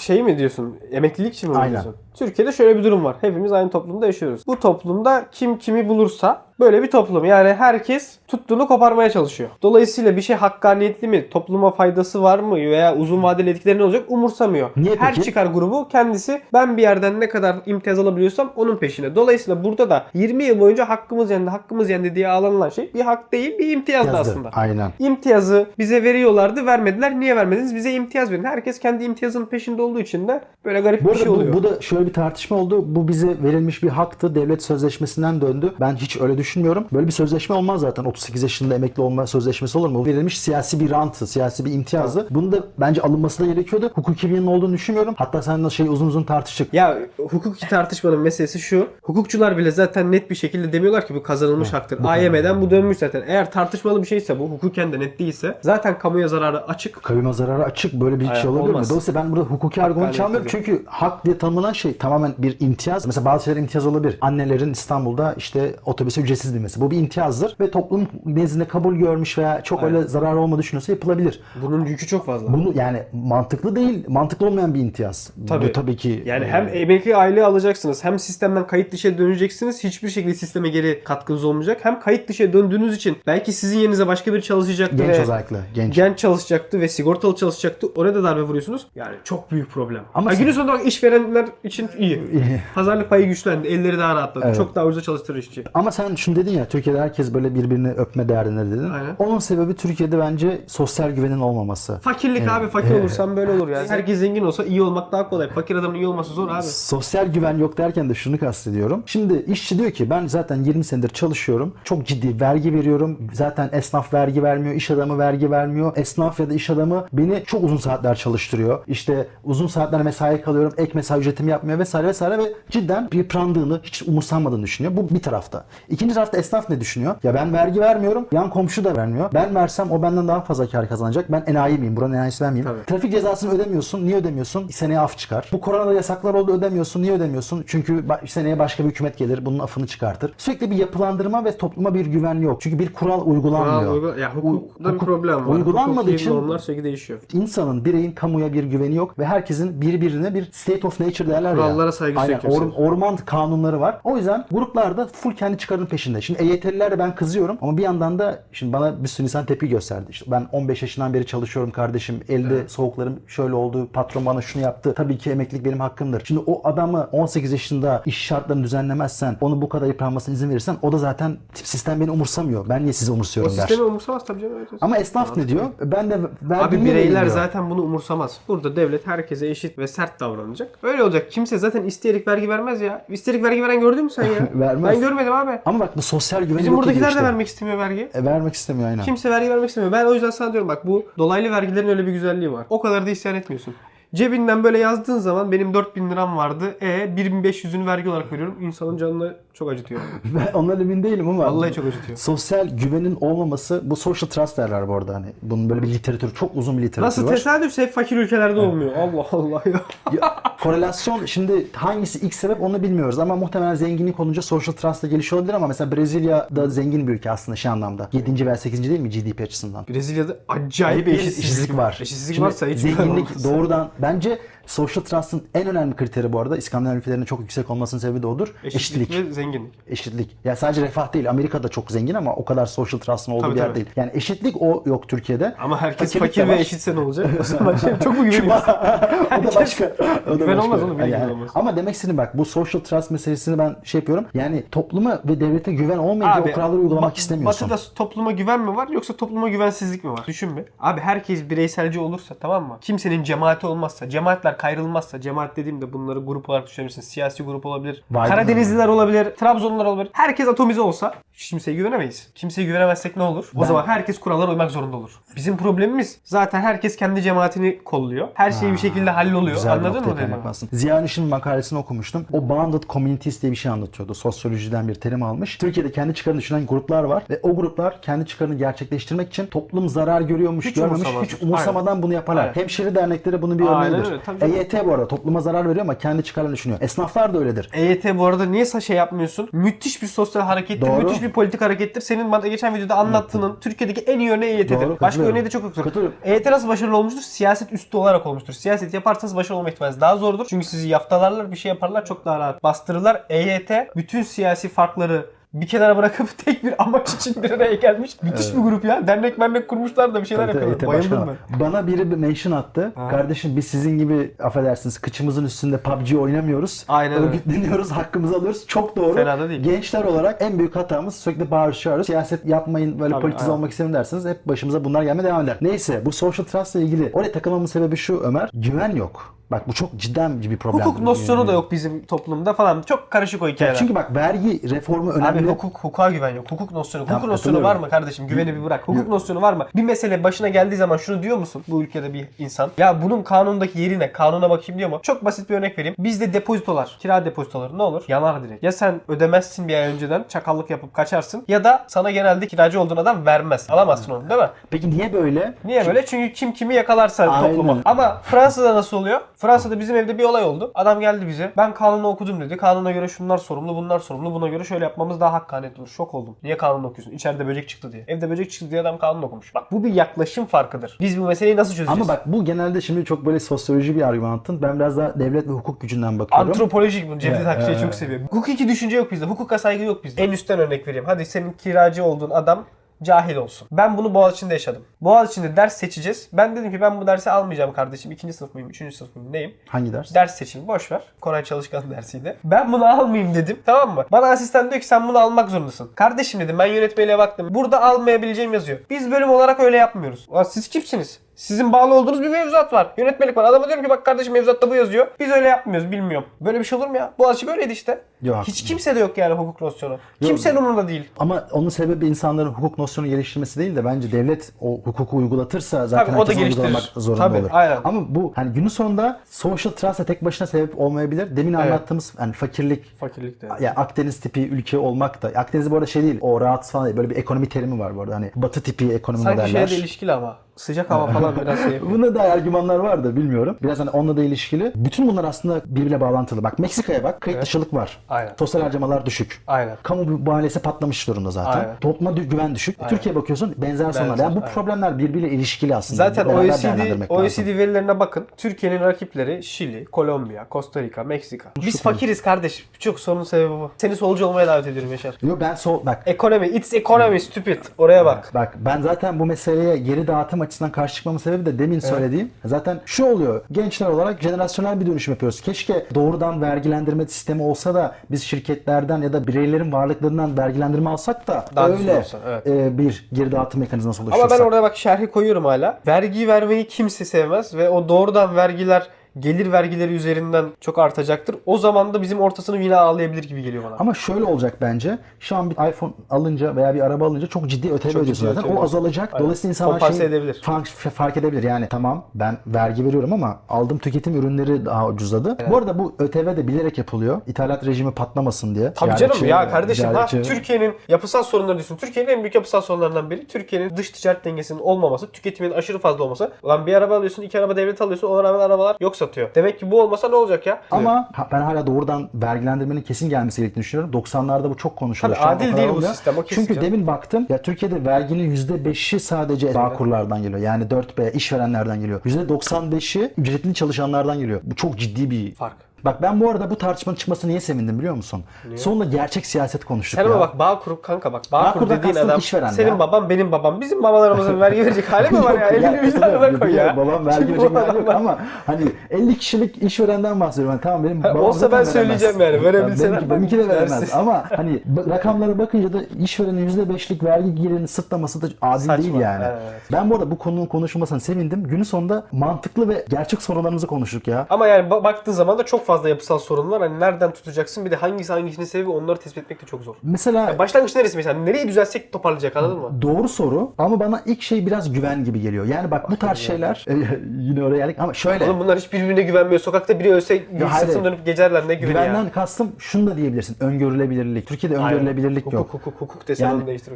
şey mi diyorsun? Emeklilik için mi Aynen. diyorsun? Türkiye'de şöyle bir durum var. Hepimiz aynı toplumda yaşıyoruz. Bu toplumda kim kimi bulursa böyle bir toplum. Yani herkes tuttuğunu koparmaya çalışıyor. Dolayısıyla bir şey hakkaniyetli mi? Topluma faydası var mı? Veya uzun vadeli etkileri ne olacak? Umursamıyor. Niye Her peki? çıkar grubu kendisi ben bir yerden ne kadar imtiyaz alabiliyorsam onun peşine. Dolayısıyla burada da 20 yıl boyunca hakkımız yendi, hakkımız yendi diye ağlanılan şey bir hak değil, bir imtiyazdı Yazdı. aslında. Aynen. İmtiyazı bize veriyorlardı, vermediler. Niye vermediniz? Bize imtiyaz verin. Herkes kendi imtiyazının peşinde olduğu için de böyle garip Bu bir şey bu, oluyor. bu da şöyle bir tartışma oldu. Bu bize verilmiş bir haktı. Devlet sözleşmesinden döndü. Ben hiç öyle düşünmüyorum. Böyle bir sözleşme olmaz zaten. 38 yaşında emekli olma sözleşmesi olur mu? Bu verilmiş siyasi bir rantı, siyasi bir imtiyazı. Bunu da bence alınması da gerekiyordu. Hukuki bir yanı olduğunu düşünmüyorum. Hatta seninle şey uzun uzun tartıştık. Ya hukuki tartışmanın meselesi şu. Hukukçular bile zaten net bir şekilde demiyorlar ki bu kazanılmış haktır. AYM'den bu dönmüş zaten. Eğer tartışmalı bir şeyse bu hukuken de net değilse zaten kamuya zararı açık. Kayyuma zararı açık böyle bir Aynen, şey olabilir mi? Dolayısıyla ben burada hukuki argüman Hakkaniyetli çalmıyorum. Çünkü hak diye tanımlanan şey tamamen bir imtiyaz. Mesela bazı şeyler imtiyaz olabilir. Annelerin İstanbul'da işte otobüse ücretsiz binmesi. Bu bir imtiyazdır ve toplum nezdinde kabul görmüş veya çok öyle zararı olmadığı düşünüyorsa yapılabilir. Bunun yükü çok fazla. Bunu yani mantıklı değil, mantıklı olmayan bir imtiyaz. Tabii. Bu tabii ki. Yani e, hem emekli aile alacaksınız hem sistemden kayıt dışı döneceksiniz. Hiçbir şekilde sisteme geri katkınız olmayacak. Hem kayıt dışı döndüğünüz için belki sizin yerinize başka biri çalışacaktı genç ve özellikle genç. genç çalışacaktı ve sigortalı çalışacaktı. Ona da darbe vuruyorsunuz. Yani çok büyük problem. Ama sen- günün sonunda bak işverenler için iyi. İyi. Pazarlık payı güçlendi. Elleri daha rahatladı. Evet. Çok daha ucuza çalıştırır işçi. Ama sen şunu dedin ya Türkiye'de herkes böyle birbirini öpme derdinde dedin. Aynen. Onun sebebi Türkiye'de bence sosyal güvenin olmaması. Fakirlik abi fakir olursan böyle olur yani. Herkes zengin olsa iyi olmak daha kolay. Fakir adamın iyi olması zor abi. Sosyal güven yok derken de şunu kastediyorum. Şimdi işçi diyor ki ben zaten 20 senedir çalışıyorum. Çok ciddi vergi veriyorum. Zaten esnaf vergi vermiyor, iş adamı vergi vermiyor. Esnaf ya da iş adamı beni çok uzun saatler çalıştırıyor. İşte uzun saatler mesai kalıyorum. Ek mesai ücretimi yapmıyor vesaire vesaire ve cidden yıprandığını, hiç umursanmadığını düşünüyor. Bu bir tarafta. İkinci tarafta esnaf ne düşünüyor? Ya ben vergi vermiyorum. Yan komşu da vermiyor. Ben versem o benden daha fazla kar kazanacak. Ben enayi miyim? Buranın enayisi ben miyim? Tabii. Trafik cezasını ödemiyorsun. Niye ödemiyorsun? Seneye af çıkar. Bu koronada yasaklar oldu ödemiyorsun. Niye ödemiyorsun? Çünkü seneye başka bir hükümet gelir. Bunun afını çıkartır. Sürekli bir yapılandırma ve topluma bir güven yok. Çünkü bir kural uygulanmıyor. Kural uygu- ya hukukta bir hukuk problem var. uygulanmadığı Hukuki için- normlar sürekli değişiyor. İnsanın, bireyin kamuya bir güveni yok ve herkesin birbirine bir state of nature derler ya. Kurallara saygısı Aynen, or- orman kanunları var. O yüzden gruplarda full kendi çıkarının peşinde. Şimdi EYT'lilere ben kızıyorum ama bir yandan da şimdi bana bir sürü insan tepki gösterdi. İşte ben 15 yaşından beri çalışıyorum kardeşim. Elde soğuklarım şöyle oldu. Patron bana şunu yaptı. Tabii ki emeklilik benim hakkımdır. Şimdi o adamı 18 yaşında iş şartlarını düzenlemezsen, onu bu kadar yıpranmasına izin verirsen o da zaten tip sistem beni umursamıyor. Ben niye sizi O umursuyorum der. sistemi umursamaz tabii canım. evet. Ama esnaf ne diyor? Ben de Abi bireyler diyor. zaten bunu umursamaz. Burada devlet herkese eşit ve sert davranacak. Öyle olacak. Kimse zaten isteyerek vergi vermez ya. İsteyerek vergi veren gördün mü sen ya? Vermez. Ben görmedim abi. Ama bak bu sosyal güveni Bizim buradakiler işte. de vermek istemiyor vergi. E, vermek istemiyor aynen. Kimse vergi vermek istemiyor. Ben o yüzden sana diyorum bak bu dolaylı vergilerin öyle bir güzelliği var. O kadar da isyan etmiyorsun. Cebinden böyle yazdığın zaman benim 4000 liram vardı. E 1500'ünü vergi olarak veriyorum. İnsanın canını çok acıtıyor. Ben ondan emin değilim ama. Vallahi çok acıtıyor. Sosyal güvenin olmaması bu social trust derler bu arada hani. Bunun böyle bir literatürü çok uzun bir literatürü Nasıl var. tesadüfse hep fakir ülkelerde olmuyor. Allah Allah ya. Ya, korelasyon şimdi hangisi ilk sebep onu bilmiyoruz ama muhtemelen zenginlik olunca social trust da gelişiyor olabilir ama mesela Brezilya da zengin bir ülke aslında şey anlamda. 7. veya 8. değil mi GDP açısından? Brezilya'da acayip bir eşitsizlik, var. Eşitsizlik Şimdi varsa hiç zenginlik doğrudan bence Social Trust'ın en önemli kriteri bu arada İskandinav ülkelerinin çok yüksek olmasının sebebi de odur. Eşitlik, Eşitlik. ve zenginlik. Eşitlik. Ya sadece refah değil. Amerika da çok zengin ama o kadar social trust'ın olduğu Tabii, bir yer tabii. değil. Yani eşitlik o yok Türkiye'de. Ama herkes Fakirlik fakir ve var. eşitse ne olacak? Zaman şey, çok mu güveniyorsun? o da başka. O da Güven başka. olmaz oğlum, Yani- olmaz. Ama demek istediğim bak bu social trust meselesini ben şey yapıyorum. Yani topluma ve devlete güven olmayınca o kuralları uygulamak Ba- istemiyorsun. Batı'da topluma güven mi var yoksa topluma güvensizlik mi var? Düşün bir. Abi herkes bireyselci olursa tamam mı? Kimsenin cemaati olmazsa, cemaatler kayrılmazsa, cemaat dediğimde bunları grup olarak düşünebilirsin. Siyasi grup olabilir. Vay Karadenizliler olabilir, Trabzonlular olabilir. Herkes atomize olsa hiç kimseye güvenemeyiz. Kimseye güvenemezsek ne olur? O Ben- zaman herkes kurallara uymak zorunda olur. Bizim problemimiz zaten herkes kendi cemaatini kolluyor. Her şey bir şekilde halloluyor. Güzel Anladın mı bastın. Ziya Ünüş'ün makalesini okumuştum. O bounded communities diye bir şey anlatıyordu. Sosyolojiden bir terim almış. Türkiye'de kendi çıkarını düşünen gruplar var ve o gruplar kendi çıkarını gerçekleştirmek için toplum zarar görüyormuş, Hiç görmemiş, umursamaz. hiç umursamadan bunu yaparlar. Aynen. Hemşire dernekleri bunun bir Aynen örneğidir. canım. EYT bu arada topluma zarar veriyor ama kendi çıkarını düşünüyor. Esnaflar da öyledir. EYT bu arada niye şey yapmıyorsun? Müthiş bir sosyal harekettir, Doğru. müthiş bir politik harekettir. Senin bana geçen videoda anlattığının Türkiye'deki en iyi örneği EYT'dir. Doğru, Başka örneği de çok yoktur. Katılıyorum. EYT nasıl başarılı olmuştur? Siyaset üstü olarak olmuştur. Siyaset yaparsanız başarılı olma ihtimaliniz daha zordur. Çünkü sizi yaftalarlar, bir şey yaparlar, çok daha rahat bastırırlar. EYT bütün siyasi farkları bir kenara bırakıp tek bir amaç için bir araya gelmiş. Müthiş bir grup ya. Dernek mernek kurmuşlar da bir şeyler Tabii, tabii, yapıyorlar. EYT Bayıldım ben. Bana biri bir mention attı. Kardeşim biz sizin gibi affedersiniz kıçımızın üstünde PUBG oynamıyoruz. Aynen. Örgütleniyoruz, hakkımızı alıyoruz. Çok doğru. Fena da değil. Gençler olarak en büyük hatamız sürekli bağırış çağırış. Siyaset yapmayın, böyle Tabii, politize aynen. olmak istemiyorum derseniz hep başımıza bunlar gelmeye devam eder. Neyse bu social trust ile ilgili oraya takılmamın sebebi şu Ömer. Güven yok. Bak bu çok cidden bir problem. Hukuk nosyonu da yok bizim toplumda falan. Çok karışık o hikayeler. Çünkü bak vergi reformu önemli. Abi hukuk, hukuka güven yok. Hukuk nosyonu. Hukuk Tamam, nosyonu var mı kardeşim? Güveni bir bırak. Hukuk Yok. nosyonu var mı? Bir mesele başına geldiği zaman şunu diyor musun bu ülkede bir insan? Ya bunun kanundaki yeri ne? Kanuna bakayım diyor mu? Çok basit bir örnek vereyim. Bizde depozitolar, kira depozitoları ne olur? Yanar direkt. Ya sen ödemezsin bir ay önceden çakallık yapıp kaçarsın ya da sana genelde kiracı olduğun adam vermez. Alamazsın onu değil mi? Peki niye böyle? Niye böyle? Çünkü kim kimi yakalarsa Aynen. topluma. Ama Fransa'da nasıl oluyor? Fransa'da bizim evde bir olay oldu. Adam geldi bize. Ben kanunu okudum dedi. Kanuna göre şunlar sorumlu, bunlar sorumlu. Buna göre şöyle yapmamız daha hakkaniyetli olur. Şok oldum. Niye kanunu okuyorsun? İçeride böcek çıktı diye. Evde böcek çıktı diye adam kanunu okumuş. Bak bu bir yaklaşım farkıdır. Biz bu meseleyi nasıl çözeceğiz? Ama bak bu genelde şimdi çok böyle sosyoloji bir argüman attın. Ben biraz daha devlet ve hukuk gücünden bakıyorum. Antropolojik bu. Cevdet Akçay'ı evet. çok seviyor. Hukuki düşünce yok bizde. Hukuka saygı yok bizde. En üstten örnek vereyim. Hadi senin kiracı olduğun adam cahil olsun. Ben bunu Boğaziçi'nde yaşadım. Boğaziçi'nde ders seçeceğiz. Ben dedim ki ben bu dersi almayacağım kardeşim. İkinci sınıf mıyım, üçüncü sınıf mıyım, neyim? Hangi ders? Ders seçin boş ver. Koray Çalışkan dersiydi. Ben bunu almayayım dedim. Tamam mı? Bana asistan diyor ki sen bunu almak zorundasın. Kardeşim dedim ben yönetmeliğe baktım. Burada almayabileceğim yazıyor. Biz bölüm olarak öyle yapmıyoruz. Ulan siz kimsiniz? Sizin bağlı olduğunuz bir mevzuat var. Yönetmelik var. Adama diyorum ki bak kardeşim mevzuatta bu yazıyor. Biz öyle yapmıyoruz bilmiyorum. Böyle bir şey olur mu ya? Boğaziçi böyleydi işte. Yok. Hiç kimse de yok yani hukuk nosyonu. Kimsenin umurunda değil. Ama onun sebebi insanların hukuk nosyonu geliştirmesi değil de bence devlet o hukuku uygulatırsa zaten Tabii, o da geliştirir. zorunda Tabii, olur. aynen. Ama bu hani günün sonunda social trust'a tek başına sebep olmayabilir. Demin anlattığımız hani fakirlik Fakirlik de. ya Akdeniz tipi ülke olmak da Akdeniz bu arada şey değil o rahatsız falan değil. Böyle bir ekonomi terimi var bu arada. Hani batı tipi ekonomi Sanki modeller. şeye de ilişkili ama. Sıcak hava falan biraz şey yapıyor. Buna da argümanlar var da bilmiyorum. Biraz hani onunla da ilişkili. Bütün bunlar aslında birbiriyle bağlantılı. Bak Meksika'ya bak kayıt dışılık var. Aynen. Sosyal harcamalar düşük. Aynen. Kamu muhalesi patlamış durumda zaten. Aynen. Topluma güven düşük. E, Türkiye'ye bakıyorsun benzer sorunlar. Yani bu aynen. problemler birbiriyle ilişkili aslında. Zaten OECD, OECD verilerine bakın. Türkiye'nin rakipleri Şili, Kolombiya, Costa Rica, Meksika. Biz fakiriz kardeş. Birçok sorunun sebebi bu. Seni solcu olmaya davet ediyorum Yaşar. Yo ben sol bak Ekonomi, it's economy stupid. Oraya bak. Bak ben zaten bu meseleye geri dağıtım açısından karşı çıkmamın sebebi de demin söylediğim. Zaten şu oluyor. Gençler olarak jenerasyonel bir dönüşüm yapıyoruz. Keşke doğrudan vergilendirme sistemi olsa da biz şirketlerden ya da bireylerin varlıklarından vergilendirme alsak da Daha öyle olsa, evet. e, bir geri dağıtım mekanizması oluştursak. Ama ben oraya bak şerhi koyuyorum hala. Vergi vermeyi kimse sevmez ve o doğrudan vergiler gelir vergileri üzerinden çok artacaktır. O zaman da bizim ortasını yine ağlayabilir gibi geliyor bana. Ama şöyle olacak bence. Şu an bir iPhone alınca veya bir araba alınca çok ciddi ötebe Çok ödüyorsun ciddi zaten. O azalacak. Aynen. Dolayısıyla insanlar şeyi edebilir. Fark, fark edebilir. Yani tamam ben vergi veriyorum ama aldığım tüketim ürünleri daha ucuzladı. Bu arada bu ÖTV de bilerek yapılıyor. İthalat rejimi patlamasın diye. Tabii canım ya kardeşim ha Türkiye'nin yapısal sorunları düşün. Türkiye'nin en büyük yapısal sorunlarından biri Türkiye'nin dış ticaret dengesinin olmaması, tüketimin aşırı fazla olması. Lan bir araba alıyorsun, iki araba devlet alıyorsun, ona rağmen arabalar yok satıyor. Demek ki bu olmasa ne olacak ya? Ama ha- ben hala doğrudan vergilendirmenin kesin gelmesi gerektiğini düşünüyorum. 90'larda bu çok konuşuluyor. Tabii adil değil bu olmuyor. sistem, o kesin Çünkü canım. demin baktım ya Türkiye'de verginin %5'i sadece bağkurlardan geliyor. Yani 4B işverenlerden geliyor. %95'i ücretli çalışanlardan geliyor. Bu çok ciddi bir Fark. Bak ben bu arada bu tartışmanın çıkması niye sevindim biliyor musun? Sonunda gerçek siyaset konuştuk Sen ya. ama bak bağ kurup kanka bak bağ kur Bağkur'dan dediğin adam işveren senin ya. babam benim babam bizim babalarımızın vergi verecek hali mi var ya? Elini vicdanına koy ya. Babam vergi verecek hali yok adamlar? ama hani 50 kişilik işverenden bahsediyorum. Yani tamam benim babam olsa ben söyleyeceğim veremez. yani, verebilseler Benimki, benimki de veremez ama hani rakamlara bakınca da işverenin %5'lik vergi gelirini sırtlaması da adil Saçma, değil yani. evet. Ben bu arada bu konunun konuşulmasına sevindim. Günün sonunda mantıklı ve gerçek sorunlarımızı konuştuk ya. Ama yani ba- baktığın zaman da çok fazla yapısal sorun var. Hani nereden tutacaksın bir de hangisi hangisini seviyor onları tespit etmek de çok zor. Mesela Ya başlangıç neresi mesela? Nereyi düzelsek toparlayacak anladın mı? Doğru soru ama bana ilk şey biraz güven gibi geliyor. Yani bak bu tarz şeyler yine oraya geldik ama şöyle Oğlum bunlar hiç birbirine güvenmiyor. Sokakta biri ölse sırtını dönüp geçerler ne güveni güvenden ya. kastım şunu da diyebilirsin. Öngörülebilirlik. Türkiye'de öngörülebilirlik hukuk, yok. Hukuk hukuk desen Yani- onu değiştir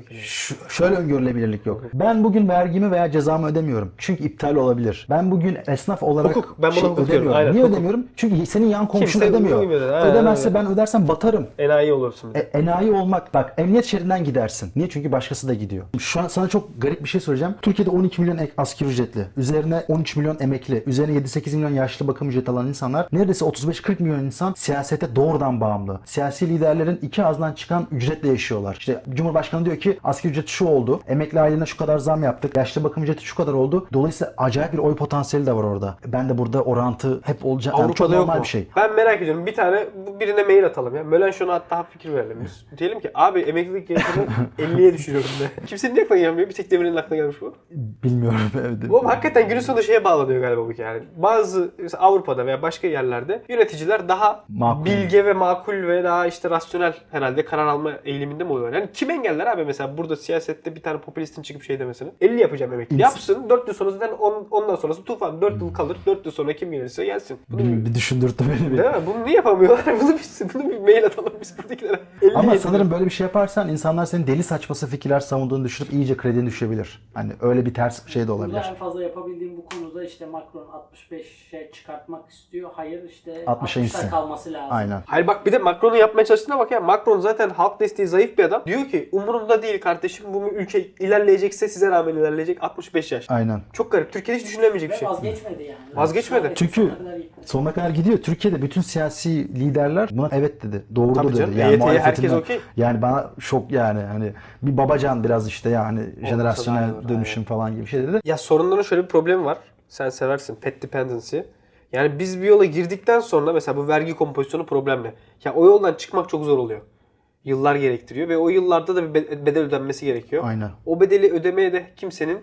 şöyle öngörülebilirlik yok. Ben bugün vergimi veya cezamı ödemiyorum. Çünkü iptal olabilir. Ben bugün esnaf olarak Hukuk. Ben buna şey hukuk diyorum. ödemiyorum. Aynen, Niye hukuk. ödemiyorum? Çünkü senin yan komşun Kimse ödemiyor. Aynen, Ödemezse aynen. ben ödersem batarım. Enayi olursun. E, enayi olmak bak emniyet şeridinden gidersin. Niye? Çünkü başkası da gidiyor. Şu an sana çok garip bir şey söyleyeceğim. Türkiye'de 12 milyon ek- asgari ücretli, üzerine 13 milyon emekli, üzerine 7-8 milyon yaşlı bakım ücreti alan insanlar, neredeyse 35-40 milyon insan siyasete doğrudan bağımlı. Siyasi liderlerin iki ağzından çıkan ücretle yaşıyorlar. İşte Cumhurbaşkanı diyor ki asgari ücret şu oldu, emekli ailelerine şu kadar zam yaptık, yaşlı bakım ücreti şu kadar oldu. Dolayısıyla acayip bir oy potansiyeli de var orada. Ben de burada orantı hep olacak. Yani çok Avrupa'da yok normal mu? bir şey. Ben merak ediyorum. Bir tane birine mail atalım ya. Mölenşon'a hatta fikir verelim biz. Diyelim ki abi emeklilik yaşını 50'ye düşürüyorum de. Kimsenin aklına gelmiyor? Bir tek Demir'in aklına gelmiş bu. Bilmiyorum. Evet. Bu hakikaten günün sonunda şeye bağlanıyor galiba bu yani. Bazı mesela Avrupa'da veya başka yerlerde yöneticiler daha Makul. bilge ve makul ve daha işte rasyonel herhalde karar alma eğiliminde mi oluyor? Yani kim engeller abi mesela burada siyasette bir tane popülistin çıkıp şey demesini? 50 yapacağım emekli. Yapsın 4 yıl sonra zaten on, ondan sonrası tufan 4 yıl kalır 4 yıl sonra kim gelirse gelsin. Bunu Bir, bir düşündürttü beni. Bir. Değil mi? Bunu niye yapamıyorlar? Bunu bir, bunu bir mail atalım biz buradakilere. 50 Ama sanırım böyle bir şey yaparsan insanlar senin deli saçması fikirler savunduğunu düşünüp iyice kredini düşebilir. Hani öyle bir ters şey de Burada olabilir. en fazla yapabildiğim bu konuda işte Macron 65'e çıkartmak istiyor. Hayır işte 60'a 60'ta insin. kalması lazım. Aynen. Hayır bak bir de Macron'un yapmaya çalıştığına bak ya. Macron zaten halk desteği zayıf bir adam. Diyor ki umurumda değil kardeşim bu ülke ilerleyecekse size rağmen ilerleyecek 65 yaş. Aynen. Çok garip. Türkiye'de hiç düşünülemeyecek bir Ve şey. vazgeçmedi yani. Vazgeçmedi. Çünkü- sonuna kadar gitti. Sonuna kadar gidiyor. Türkiye'de bütün siyasi liderler buna evet dedi. Doğru Tabii dedi. canım. Yani EYT'ye herkes okey. Yani bana şok yani. Hani bir babacan biraz işte yani jenerasyonel daha iyi olur, dönüşüm falan gibi şey dedi. Ya sorunların şöyle bir problemi var. Sen seversin. Pet dependency. Yani biz bir yola girdikten sonra mesela bu vergi kompozisyonu problemli. Ya o yoldan çıkmak çok zor oluyor. Yıllar gerektiriyor ve o yıllarda da bir be- bedel ödenmesi gerekiyor. Aynen. O bedeli ödemeye de kimsenin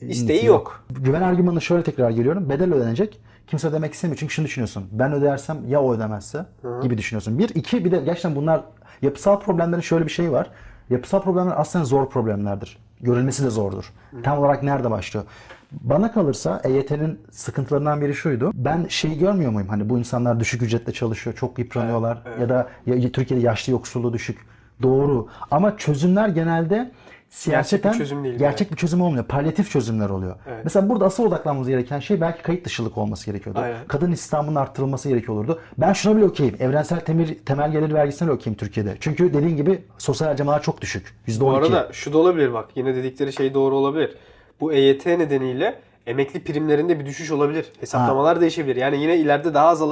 isteği yok. Güven argümanına şöyle tekrar geliyorum. Bedel ödenecek. Kimse ödemek istemiyor. Çünkü şunu düşünüyorsun. Ben ödersem ya o ödemezse gibi düşünüyorsun. Bir, iki bir de gerçekten bunlar yapısal problemlerin şöyle bir şeyi var. Yapısal problemler aslında zor problemlerdir. Görülmesi de zordur. Tam olarak nerede başlıyor? Bana kalırsa EYT'nin sıkıntılarından biri şuydu. Ben şeyi görmüyor muyum? Hani bu insanlar düşük ücretle çalışıyor, çok yıpranıyorlar ya da ya- Türkiye'de yaşlı yoksulluğu düşük. Doğru. Ama çözümler genelde siyaseten çözüm değil gerçek bir çözüm olmuyor. Palyatif çözümler oluyor. Mesela burada asıl odaklanmamız gereken şey belki kayıt dışılık olması gerekiyordu. Aynen. Kadın istihdamının arttırılması gerekiyor olurdu. Ben şuna bile okeyim. Evrensel temel, temel gelir vergisine bile okeyim Türkiye'de. Çünkü dediğin gibi sosyal harcamalar çok düşük. %12. Bu arada şu da olabilir bak. Yine dedikleri şey doğru olabilir. Bu EYT nedeniyle emekli primlerinde bir düşüş olabilir. Hesaplamalar değişebilir. Yani yine ileride daha az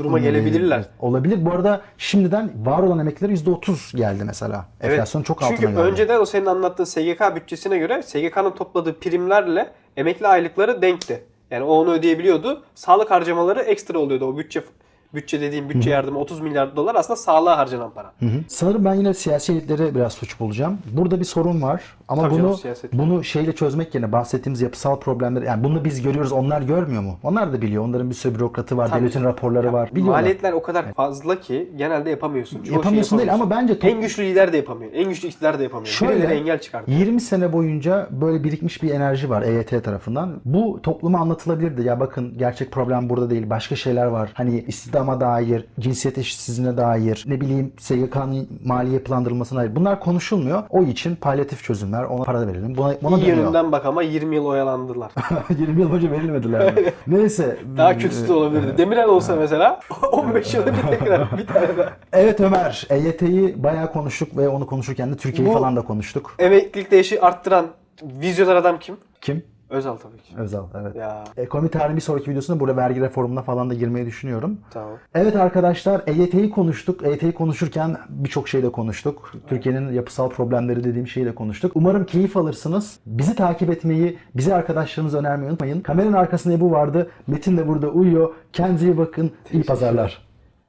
duruma gelebilirler. Evet, Olabilir. Bu arada şimdiden var olan emeklilere %30 geldi mesela. Enflasyon çok altına Çünkü geldi. önceden o senin anlattığın SGK bütçesine göre SGK'nın topladığı primlerle emekli aylıkları denkti. Yani o onu ödeyebiliyordu. Sağlık harcamaları ekstra oluyordu. O bütçe bütçe dediğim bütçe yardımı 30 milyar dolar aslında sağlığa harcanan para. Hı hı. Sanırım ben yine siyasi elitlere biraz suç bulacağım. Burada bir sorun var ama Tabii canım, bunu siyaset. bunu şeyle çözmek yerine bahsettiğimiz yapısal problemleri yani bunu biz görüyoruz onlar görmüyor mu? Onlar da biliyor. Onların bir sürü bürokratı var, Tabii devletin canım. raporları var. Biliyorlar. Maliyetler o kadar fazla ki genelde yapamıyorsun. Çoğu Yapamıyorsun değil ama bence top- en güçlü lider de yapamıyor. En güçlü iktidar da yapamıyor. Şöyle, Birileri engel çıkardı. 20 sene boyunca böyle birikmiş bir enerji var EYT tarafından. Bu topluma anlatılabilirdi. Ya bakın gerçek problem burada değil. Başka şeyler var. Hani istihdam istihdama dair, cinsiyet eşitsizliğine dair, ne bileyim SGK'nın mali yapılandırılmasına dair bunlar konuşulmuyor. O için palyatif çözümler, ona para verelim. Buna, buna İyi dönüyor. yönünden bak ama 20 yıl oyalandılar. 20 yıl önce verilmediler mi? Neyse. Daha kötüsü de olabilirdi. Demirel olsa mesela 15 yıl önce tekrar bir tane daha. Evet Ömer, EYT'yi bayağı konuştuk ve onu konuşurken de Türkiye'yi Bu- falan da konuştuk. Emeklilikte yaşı arttıran vizyoner adam kim? Kim? Özal tabii ki. Özal, evet. Ya Ekonomi tarihi bir sonraki videosunda burada vergi reformuna falan da girmeyi düşünüyorum. tamam. Evet arkadaşlar EYT'yi konuştuk. EYT'yi konuşurken birçok şey de konuştuk. Türkiye'nin yapısal problemleri dediğim şeyi de konuştuk. Umarım keyif alırsınız. Bizi takip etmeyi, bizi arkadaşlarınıza önermeyi unutmayın. Kameranın arkasında bu vardı. Metin de burada uyuyor. Kendinize iyi bakın. İyi pazarlar.